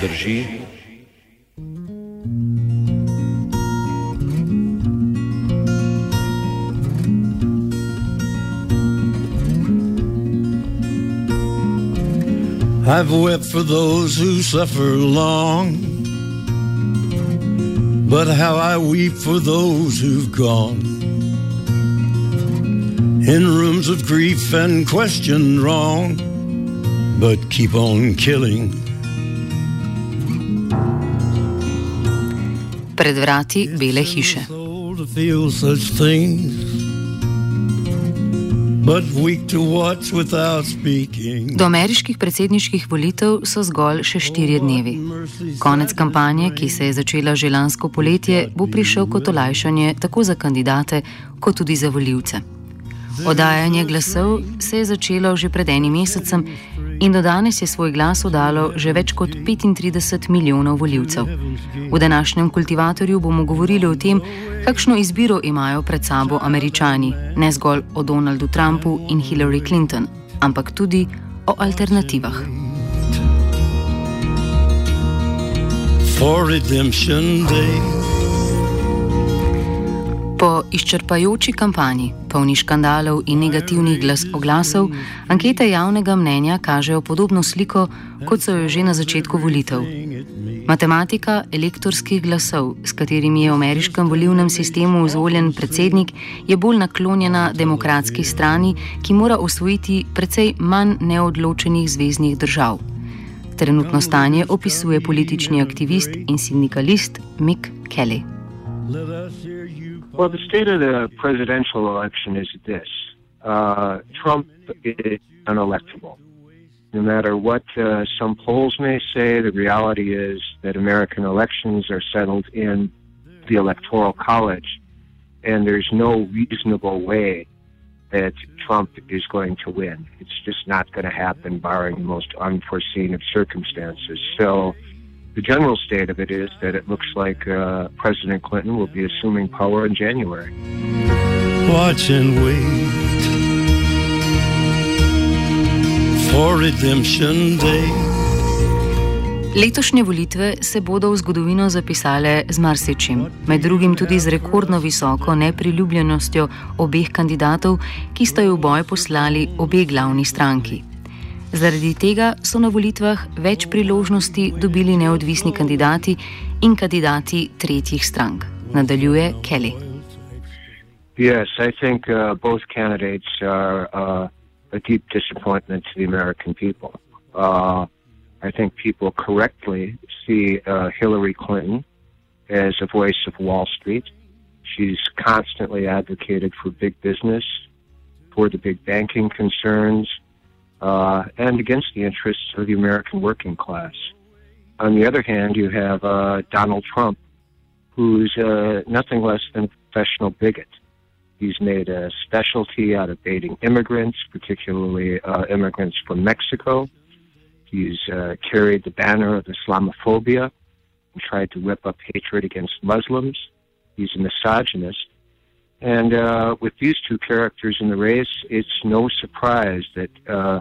drži. I've wept for those who suffer long, but how I weep for those who've gone. In rooms of grief and questioned wrong, but keep on killing. Pred vrati bele hiše. Do ameriških predsedniških volitev so zgolj še štirje dnevi. Konec kampanje, ki se je začela že lansko poletje, bo prišel kot olajšanje tako za kandidate, kot tudi za voljivce. Oddajanje glasov se je začelo že pred enim mesecem in do danes je svoj glas oddalo že več kot 35 milijonov voljivcev. V današnjem kultivatorju bomo govorili o tem, kakšno izbiro imajo pred sabo američani, ne zgolj o Donaldu Trumpu in Hillary Clinton, ampak tudi o alternativah. For redemption day. Po izčrpajoči kampanji, polni škandalov in negativnih glas oglasov, ankete javnega mnenja kažejo podobno sliko, kot so jo že na začetku volitev. Matematika elektorskih glasov, s katerimi je v ameriškem volilnem sistemu izvoljen predsednik, je bolj naklonjena demokratski strani, ki mora osvojiti precej manj neodločenih zvezdnih držav. Trenutno stanje opisuje politični aktivist in sindikalist Mick Kelly. Let us hear. Well, the state of the presidential election is this uh, Trump is unelectable. No matter what uh, some polls may say, the reality is that American elections are settled in the Electoral College, and there's no reasonable way that Trump is going to win. It's just not going to happen, barring the most unforeseen of circumstances. So, the general state of it is that it looks like uh, President Clinton will be assuming power in January. Watch and wait for redemption day. Letošnje volitve se bodo v zgodovino zapisale z marsičim, med drugim tudi z rekordno visoko nepriljubljenostjo obeh kandidatov, ki sta jo v boj poslali obe glavni stranki. Zaradi tega so na volitvah več priložnosti dobili neodvisni kandidati in kandidati tretjih strank. Nadaljuje Kelly. Yes, I think uh, both candidates are uh, a deep disappointment to the American people. Uh, I think people correctly see uh, Hillary Clinton as a voice of Wall Street. She's constantly advocated for big business, for the big banking concerns, uh, and against the interests of the American working class. On the other hand, you have uh, Donald Trump, who's uh, nothing less than a professional bigot. He's made a specialty out of baiting immigrants, particularly uh, immigrants from Mexico. He's uh, carried the banner of Islamophobia and tried to whip up hatred against Muslims. He's a misogynist. And uh, with these two characters in the race, it's no surprise that uh,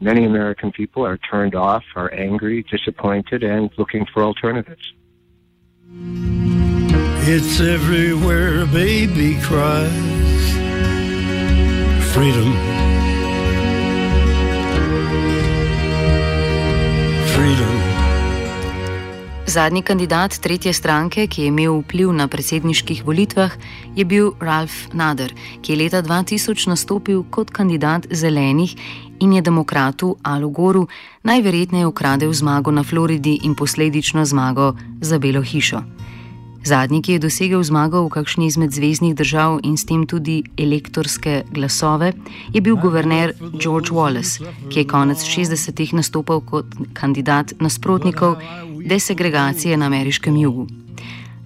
many American people are turned off, are angry, disappointed, and looking for alternatives. It's everywhere a baby cries. Freedom. Freedom. Zadnji kandidat tretje stranke, ki je imel vpliv na predsedniških volitvah, je bil Ralph Nader, ki je leta 2000 nastopil kot kandidat zelenih in je demokratu Alu Goru najverjetneje ukradel zmago na Floridi in posledično zmago za Belo hišo. Zadnji, ki je dosegel zmago v kakšni izmed zvezdnih držav in s tem tudi elektorske glasove, je bil guverner George Wallace, ki je konec 60-ih nastopal kot kandidat nasprotnikov desegregacije na ameriškem jugu.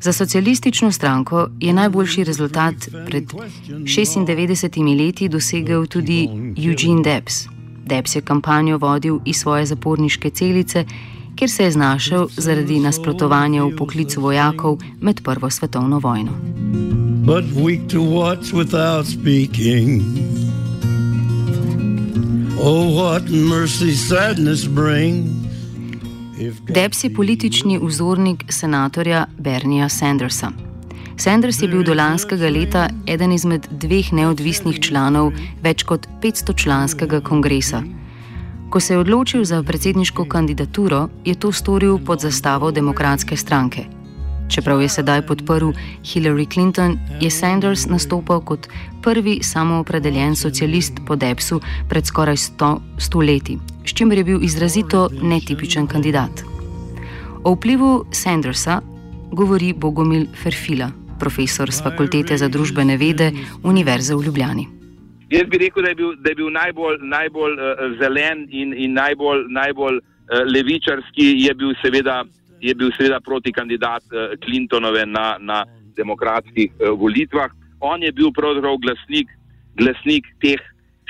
Za socialistično stranko je najboljši rezultat pred 96 leti dosegel tudi Eugene Debs. Debs je kampanjo vodil iz svoje zaporniške celice, kjer se je znašel zaradi nasprotovanja v poklicu vojakov med Prvo svetovno vojno. But weak to watch without speaking. Oh, what mercy sadness brings. Debs je politični vzornik senatorja Bernija Sandersa. Sanders je bil do lanskega leta eden izmed dveh neodvisnih članov več kot 500 članskega kongresa. Ko se je odločil za predsedniško kandidaturo, je to storil pod zastavo demokratske stranke. Čeprav je sedaj podprl Hillary Clinton, je Sanders nastopal kot prvi samoopredeljen socialist po Debsu pred skoraj sto, sto leti, s čimer je bil izrazito netipičen kandidat. O vplivu Sandersa govori Bogomil Ferfila, profesor z fakultete za družbene vede Univerze v Ljubljani. Jaz bi rekel, da je bil, da je bil najbolj, najbolj uh, zelen in, in najbolj, najbolj uh, levičarski, je bil seveda, je bil seveda proti kandidat uh, Clintonove na, na demokratskih uh, volitvah. On je bil pravzaprav glasnik, glasnik teh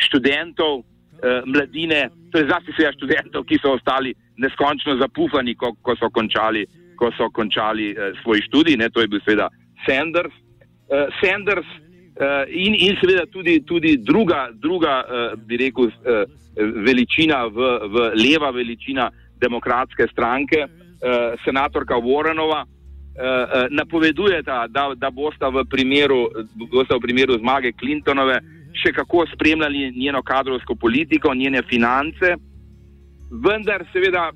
študentov, uh, mladine, torej zlasti seveda študentov, ki so ostali neskončno zapufani, ko, ko so končali, ko so končali uh, svoj študij. Ne, to je bil seveda Sanders. Uh, Sanders Uh, in, in seveda tudi, tudi druga, druga uh, bi rekel, uh, veličina, v, v leva veličina demokratske stranke, uh, senatorka Warrenova, uh, uh, napoveduje, da, da bosta v, primeru, bosta v primeru zmage Clintonove še kako spremljali njeno kadrovsko politiko, njene finance, vendar seveda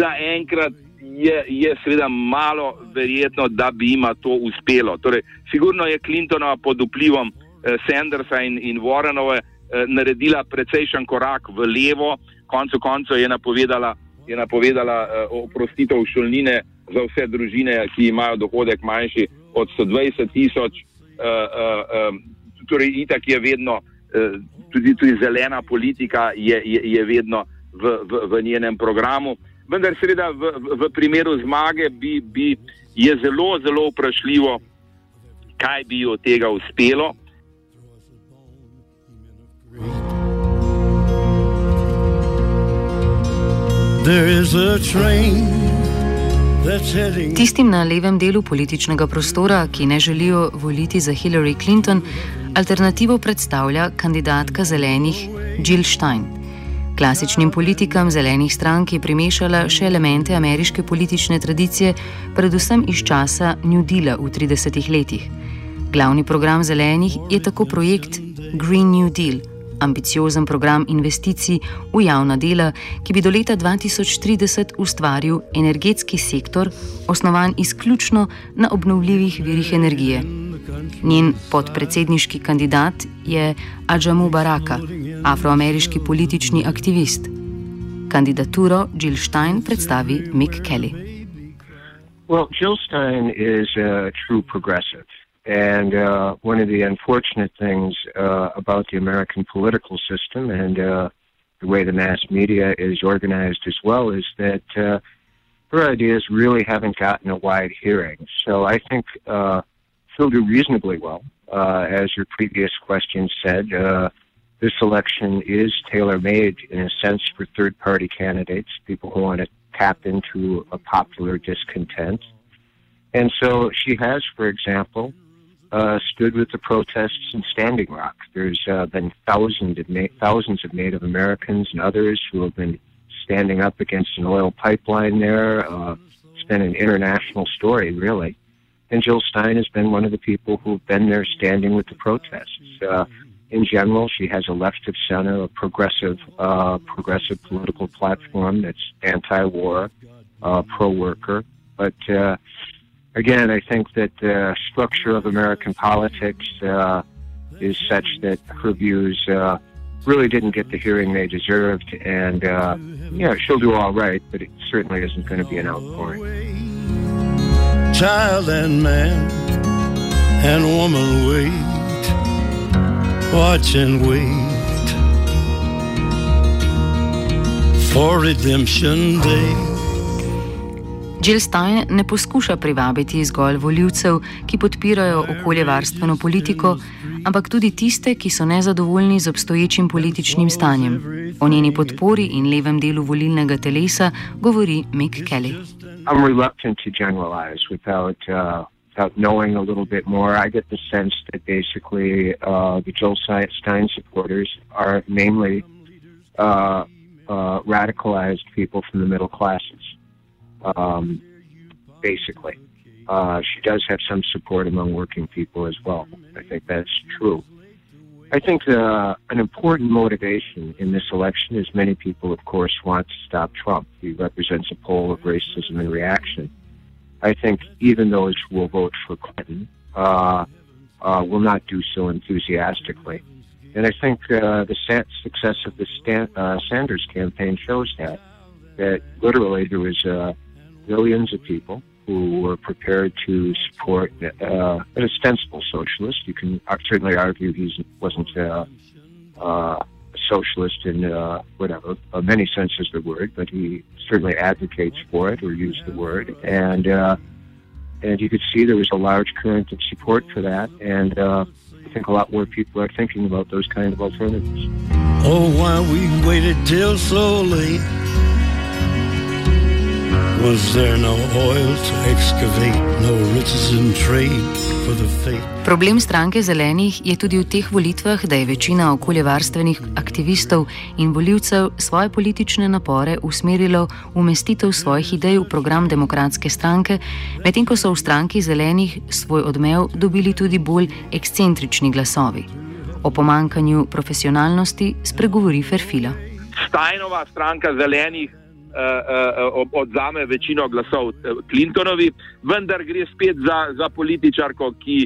zaenkrat je, je seveda malo verjetno, da bi jim to uspelo. Torej, sigurno je Clintonova pod vplivom eh, Sandersa in, in Warrenove eh, naredila precejšen korak v levo, koncu koncev je napovedala, je napovedala eh, oprostitev šolnine za vse družine, ki imajo dohodek manjši od 120 tisoč. Eh, eh, eh, torej, itak je vedno, eh, tudi, tudi zelena politika je, je, je vedno v, v, v njenem programu vendar seveda v, v primeru zmage bi, bi je zelo, zelo vprašljivo, kaj bi od tega uspelo. Tistim na levem delu političnega prostora, ki ne želijo voliti za Hillary Clinton, alternativo predstavlja kandidatka zelenih Jill Stein. Klasičnim politikam zelenih strank je primešala še elemente ameriške politične tradicije, predvsem iz časa New Deala v 30 letih. Glavni program zelenih je tako projekt Green New Deal, ambiciozen program investicij v javna dela, ki bi do leta 2030 ustvaril energetski sektor, osnovan izključno na obnovljivih virih energije. Njen podpredsedniški kandidat je Adjamu Baraka, afroameriški politični aktivist. Kandidaturo Jill Stein predstavi Mick Kelly. Well, Jill Stein is a true progressive. And uh, one of the unfortunate things uh, about the American political system and uh, the way the mass media is organized as well is that uh, her ideas really haven't gotten a wide hearing. So I think uh, she'll do reasonably well. Uh, as your previous question said, uh, this election is tailor made in a sense for third party candidates, people who want to tap into a popular discontent. And so she has, for example, uh, stood with the protests in Standing Rock. There's uh, been thousands of, thousands of Native Americans and others who have been standing up against an oil pipeline there. Uh, it's been an international story, really. And Jill Stein has been one of the people who've been there standing with the protests. Uh, in general, she has a left of center, a progressive, uh, progressive political platform that's anti-war, uh, pro-worker. But uh, again, I think that the structure of American politics uh, is such that her views uh, really didn't get the hearing they deserved. And uh, yeah, she'll do all right, but it certainly isn't going to be an outpouring child and man and woman wait, watch and wait for redemption day. Jill Stein ne poskuša privabiti zgolj voljivcev, ki podpirajo okoljevarstveno politiko, ampak tudi tiste, ki so nezadovoljni z obstoječim političnim stanjem. O njeni podpori in levem delu volilnega telesa govori Mick Kelly. I'm reluctant to generalize without uh, without knowing a little bit more. I get the sense that basically uh, the Joel Stein supporters are mainly uh, uh, radicalized people from the middle classes. Um, basically, uh, she does have some support among working people as well. I think that's true. I think uh, an important motivation in this election is many people, of course, want to stop Trump. He represents a pole of racism and reaction. I think even those who will vote for Clinton uh, uh, will not do so enthusiastically. And I think uh, the success of the Stan- uh, Sanders campaign shows that. That literally there was uh, millions of people who were prepared to support uh, an ostensible socialist. You can certainly argue he wasn't uh, uh, a socialist in uh, whatever uh, many senses of the word, but he certainly advocates for it or used the word, and uh, and you could see there was a large current of support for that, and I think a lot more people are thinking about those kind of alternatives. Oh, why we waited till so late. Problem stranke zelenih je tudi v teh volitvah, da je večina okoljevarstvenih aktivistov in voljivcev svoje politične napore usmerilo v umestitev svojih idej v program demokratske stranke, medtem ko so v stranki zelenih svoj odmev dobili tudi bolj ekscentrični glasovi. O pomankanju profesionalnosti spregovori Ferfila. Stajnova stranka zelenih odzame večino glasov Clintonovi, vendar gre spet za, za političarko, ki,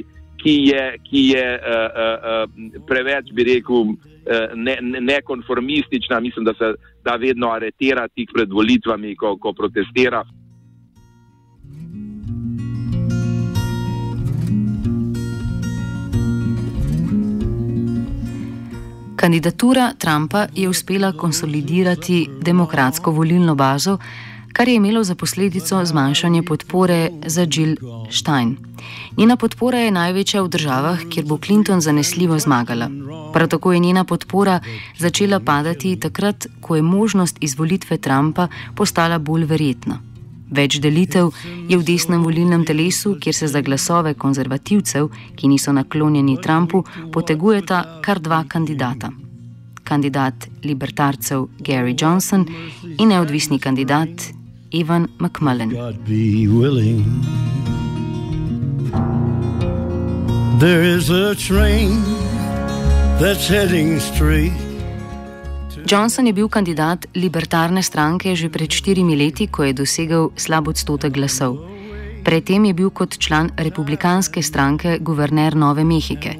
ki je, ki je uh, uh, preveč, bi rekel, nekonformistična. Ne Mislim, da se da vedno aretira tik pred volitvami, ko, ko protestira. Kandidatura Trumpa je uspela konsolidirati demokratsko volilno bazo, kar je imelo za posledico zmanjšanje podpore za Jill Stein. Njena podpora je največja v državah, kjer bo Clinton zanesljivo zmagala. Prav tako je njena podpora začela padati takrat, ko je možnost izvolitve Trumpa postala bolj verjetna. Več delitev je v desnem volilnem telesu, kjer se za glasove konzervativcev, ki niso naklonjeni Trumpu, potegujeta kar dva kandidata. Kandidat libertarcev Gary Johnson in neodvisni kandidat Ivan McMullen. There is a train that's heading straight. Johnson je bil kandidat libertarne stranke že pred štirimi leti, ko je dosegel slab odstotek glasov. Predtem je bil kot član republikanske stranke guverner Nove Mehike.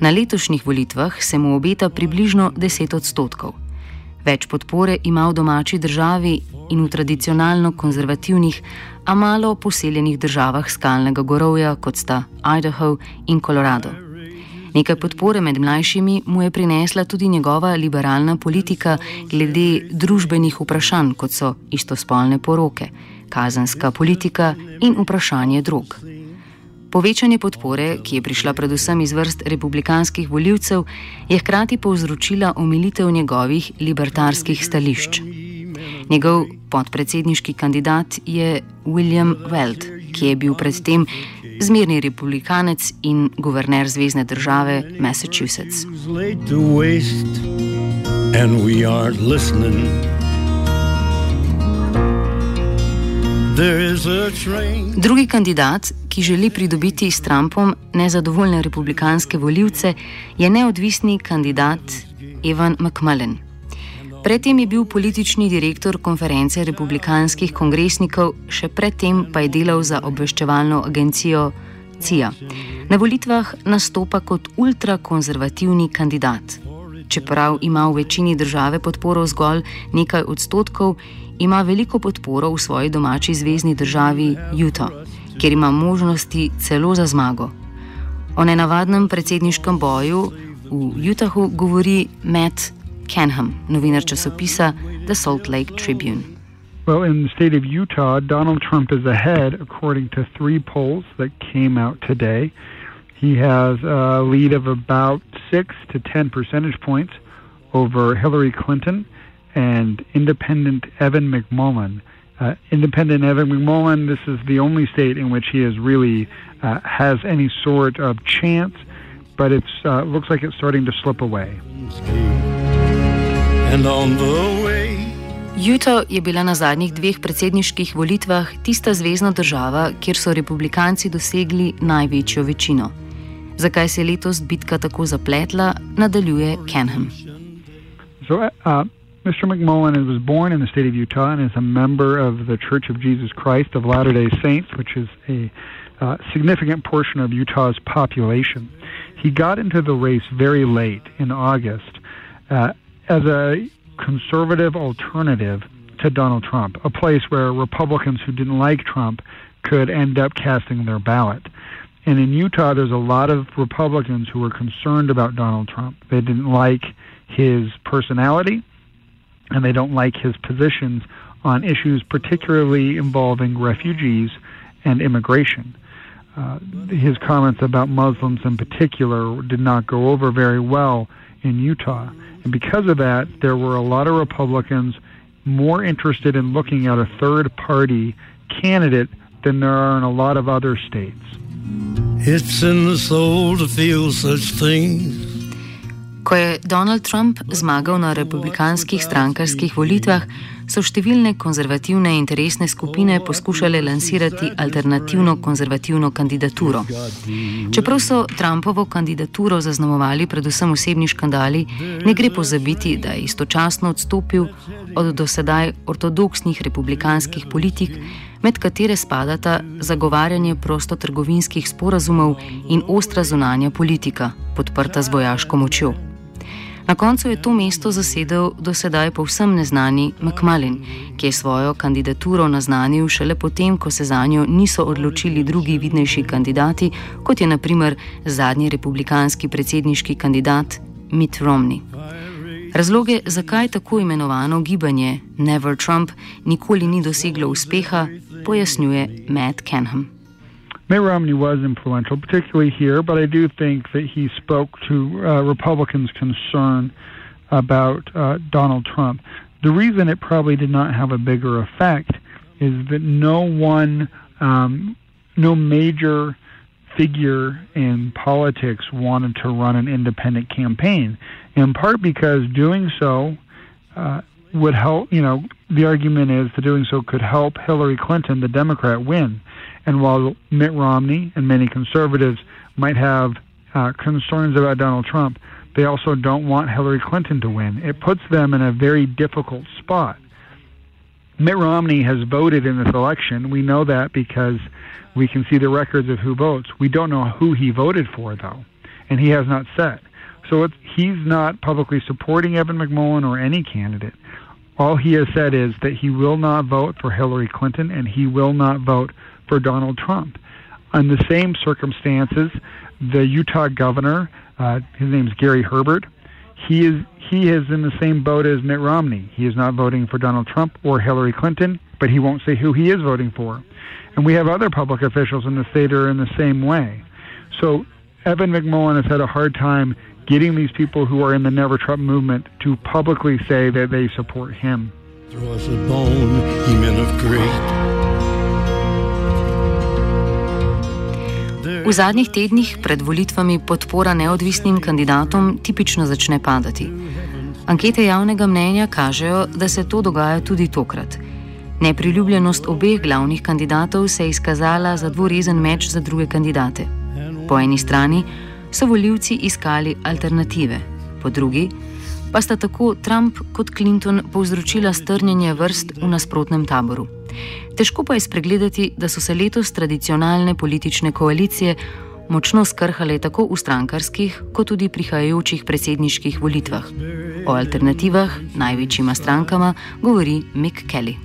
Na letošnjih volitvah se mu obeta približno 10 odstotkov. Več podpore ima v domači državi in v tradicionalno konzervativnih, a malo poseljenih državah skalnega gorovja, kot sta Idaho in Colorado. Nekaj podpore med mlajšimi mu je prinesla tudi njegova liberalna politika glede družbenih vprašanj, kot so istospolne poroke, kazenska politika in vprašanje drog. Povečanje podpore, ki je prišla predvsem iz vrst republikanskih voljivcev, je hkrati povzročila omilitev njegovih libertarskih stališč. Njegov podpredsedniški kandidat je William Weld, ki je bil predtem zmerni republikanec in guverner zvezdne države Massachusetts. Drugi kandidat, ki želi pridobiti s Trumpom nezadovoljne republikanske voljivce, je neodvisni kandidat Evan McMullen. Predtem je bil politični direktor konference republikanskih kongresnikov, še predtem pa je delal za obveščevalno agencijo CIA. Na volitvah nastopa kot ultrakonzervativni kandidat. Čeprav ima v večini države podporo zgolj nekaj odstotkov, ima veliko podporo v svoji domači zvezdni državi Utah, kjer ima možnosti celo za zmago. O nenavadnem predsedniškem boju v Utahu govori Matt. Kenham, novinar časopisa The Salt Lake Tribune. Well, in the state of Utah, Donald Trump is ahead according to three polls that came out today. He has a lead of about six to ten percentage points over Hillary Clinton and independent Evan McMullin. Uh, independent Evan McMullin, this is the only state in which he is really uh, has any sort of chance, but it uh, looks like it's starting to slip away. Utah je bila na zadnjih dveh predsedniških volitvah tista zvezdna država, kjer so republikanci dosegli največjo večino. Zakaj se je letos bitka tako zapletla, nadaljuje Kenham. So, uh, Mr. McMullen was born in the state of Utah and is a member of the Church of Jesus Christ of Latter day Saints, which is a uh, significant portion of Utah's population. He got into the race very late in August uh, as a conservative alternative to Donald Trump, a place where Republicans who didn't like Trump could end up casting their ballot. And in Utah, there's a lot of Republicans who were concerned about Donald Trump. They didn't like his personality and they don't like his positions on issues particularly involving refugees and immigration. Uh, his comments about Muslims in particular did not go over very well in Utah. And because of that, there were a lot of Republicans more interested in looking at a third party candidate than there are in a lot of other states. It's in the soul to feel such things. Ko je Donald Trump zmagal na republikanskih strankarskih volitvah, so številne konzervativne interesne skupine poskušale lansirati alternativno konzervativno kandidaturo. Čeprav so Trumpovo kandidaturo zaznamovali predvsem osebni škandali, ne gre pozabiti, da je istočasno odstopil od dosedaj ortodoksnih republikanskih politik, med katere spadata zagovarjanje prostotrgovinskih sporazumov in ostra zunanja politika, podprta z vojaško močjo. Na koncu je to mesto zasedel do sedaj povsem neznani McMullin, ki je svojo kandidaturo naznanil šele potem, ko se za njo niso odločili drugi vidnejši kandidati, kot je naprimer zadnji republikanski predsedniški kandidat Mitt Romney. Razloge, zakaj tako imenovano gibanje Never Trump nikoli ni doseglo uspeha, pojasnjuje Matt Kenham. Mitt Romney was influential, particularly here, but I do think that he spoke to uh, Republicans' concern about uh, Donald Trump. The reason it probably did not have a bigger effect is that no one, um, no major figure in politics wanted to run an independent campaign, in part because doing so uh, would help, you know, the argument is that doing so could help Hillary Clinton, the Democrat, win. And while Mitt Romney and many conservatives might have uh, concerns about Donald Trump, they also don't want Hillary Clinton to win. It puts them in a very difficult spot. Mitt Romney has voted in this election. We know that because we can see the records of who votes. We don't know who he voted for, though, and he has not said. So he's not publicly supporting Evan McMullen or any candidate. All he has said is that he will not vote for Hillary Clinton and he will not vote for Donald Trump. On the same circumstances, the Utah governor, uh, his name is Gary Herbert, he is he is in the same boat as Mitt Romney. He is not voting for Donald Trump or Hillary Clinton, but he won't say who he is voting for. And we have other public officials in the state are in the same way. So Evan McMullen has had a hard time getting these people who are in the Never Trump movement to publicly say that they support him. Throw us a bone, ye men of great. V zadnjih tednih pred volitvami podpora neodvisnim kandidatom tipično začne padati. Ankete javnega mnenja kažejo, da se to dogaja tudi tokrat. Nepriljubljenost obeh glavnih kandidatov se je izkazala za dvorezen meč za druge kandidate. Po eni strani so voljivci iskali alternative, po drugi pa sta tako Trump kot Clinton povzročila strnjenje vrst v nasprotnem taboru. Težko pa je spregledati, da so se letos tradicionalne politične koalicije močno skrhale tako v strankarskih, kot tudi prihajajočih predsedniških volitvah. O alternativah največjima strankama govori Mick Kelly.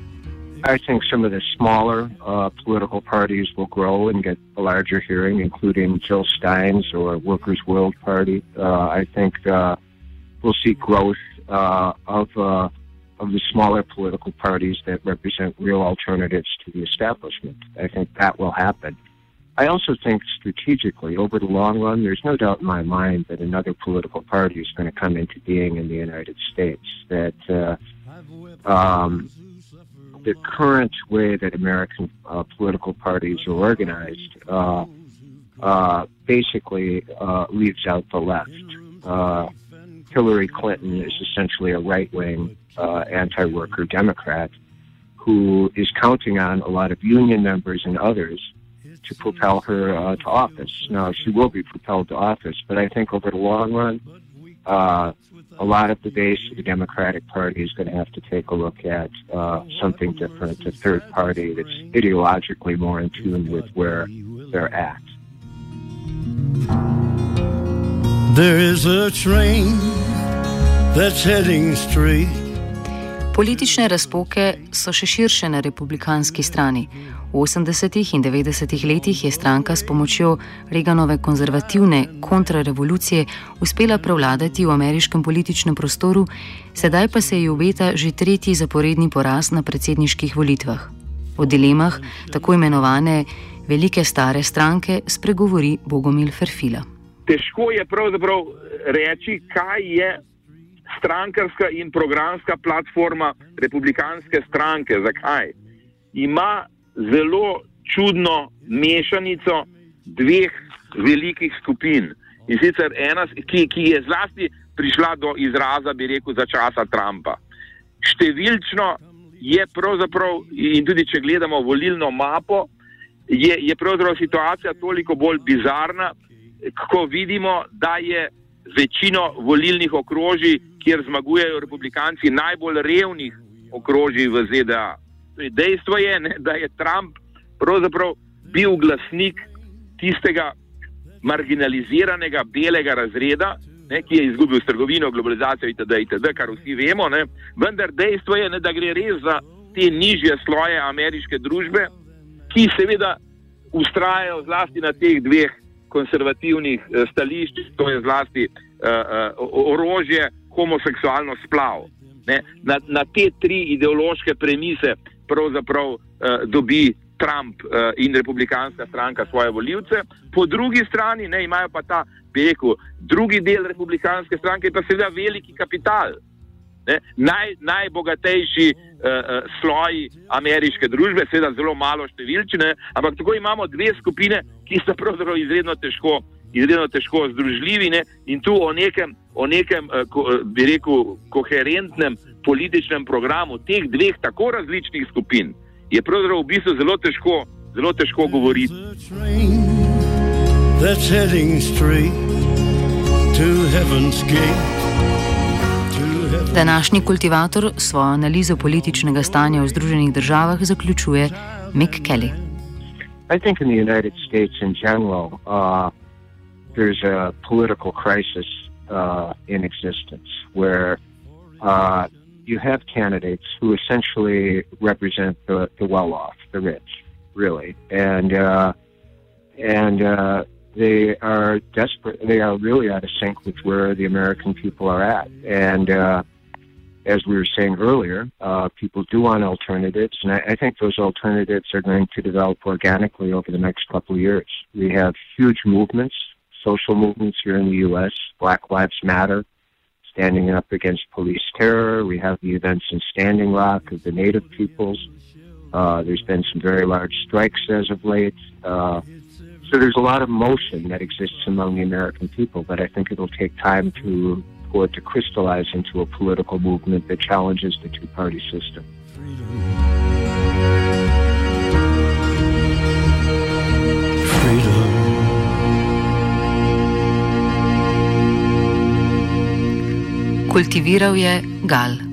I think some of the smaller uh, political parties will grow and get a larger hearing, including Jill Stein's or Workers' World Party. Uh, I think uh, we'll see growth uh, of uh, of the smaller political parties that represent real alternatives to the establishment. I think that will happen. I also think strategically, over the long run, there's no doubt in my mind that another political party is going to come into being in the United States. That uh, um, the current way that American uh, political parties are organized uh, uh basically uh, leaves out the left. Uh, Hillary Clinton is essentially a right wing anti worker Democrat who is counting on a lot of union members and others to propel her uh, to office. Now, she will be propelled to office, but I think over the long run, uh, a lot of the base of the Democratic Party is going to have to take a look at uh, something different, a third party that's ideologically more in tune with where they're at. There is a train. Politične razpoke so še širše na republikanski strani. V 80. in 90. letih je stranka s pomočjo Reganove konzervativne kontrarevolucije uspela prevladati v ameriškem političnem prostoru, sedaj pa se ji obeta že tretji zaporedni poraz na predsedniških volitvah. O dilemah tako imenovane velike stare stranke spregovori Bogomil Ferfila. Težko je pravzaprav reči, kaj je strankarska in programska platforma republikanske stranke. Zakaj? Ima zelo čudno mešanico dveh velikih skupin. In sicer ena, ki, ki je zlasti prišla do izraza, bi rekel, za časa Trumpa. Številčno je pravzaprav, in tudi če gledamo volilno mapo, je, je pravzaprav situacija toliko bolj bizarna, ko vidimo, da je večino volilnih okrožij, kjer zmagujejo republikanci, najbolj revnih okrožij v ZDA. Dejstvo je, ne, da je Trump pravzaprav bil glasnik tistega marginaliziranega belega razreda, ne, ki je izgubil trgovino, globalizacijo itd., itd., kar vsi vemo. Ne. Vendar dejstvo je, ne, da gre res za te nižje sloje ameriške družbe, ki seveda ustrajajo zlasti na teh dveh konservativnih eh, stališčih, to je zlasti uh, uh, orožje, homoseksualno splav. Ne, na, na te tri ideološke premise pravzaprav uh, dobi Trump uh, in republikanska stranka svoje voljivce, po drugi strani ne, imajo pa ta, bi rekel, drugi del republikanske stranke, pa seveda veliki kapital. Ne, naj, najbogatejši uh, uh, sloji ameriške družbe, seveda zelo malo številčne, ampak tako imamo dve skupine, ki sta pravzaprav izredno težko, izredno težko združljivi ne, in tu o nekem, o nekem ko, uh, bi rekel, koherentnem političnem programu teh dveh tako različnih skupin, je pravzaprav v bistvu zelo težko, zelo težko govoriti. Današnji kultivator svojo analizo političnega stanja v Združenih državah zaključuje Mick Kelly. I think in the United States in general, uh, there's a political crisis uh, in existence where uh, you have candidates who essentially represent the, the well off, the rich, really, and uh, and uh, they are desperate. They are really out of sync with where the American people are at, and. Uh, as we were saying earlier, uh, people do want alternatives, and I, I, think those alternatives are going to develop organically over the next couple of years. We have huge movements, social movements here in the U.S. Black Lives Matter, standing up against police terror. We have the events in Standing Rock of the Native peoples. Uh, there's been some very large strikes as of late. Uh, so there's a lot of motion that exists among the American people, but I think it'll take time to for it to crystallize into a political movement that challenges the two-party system. Kultiviral je gal.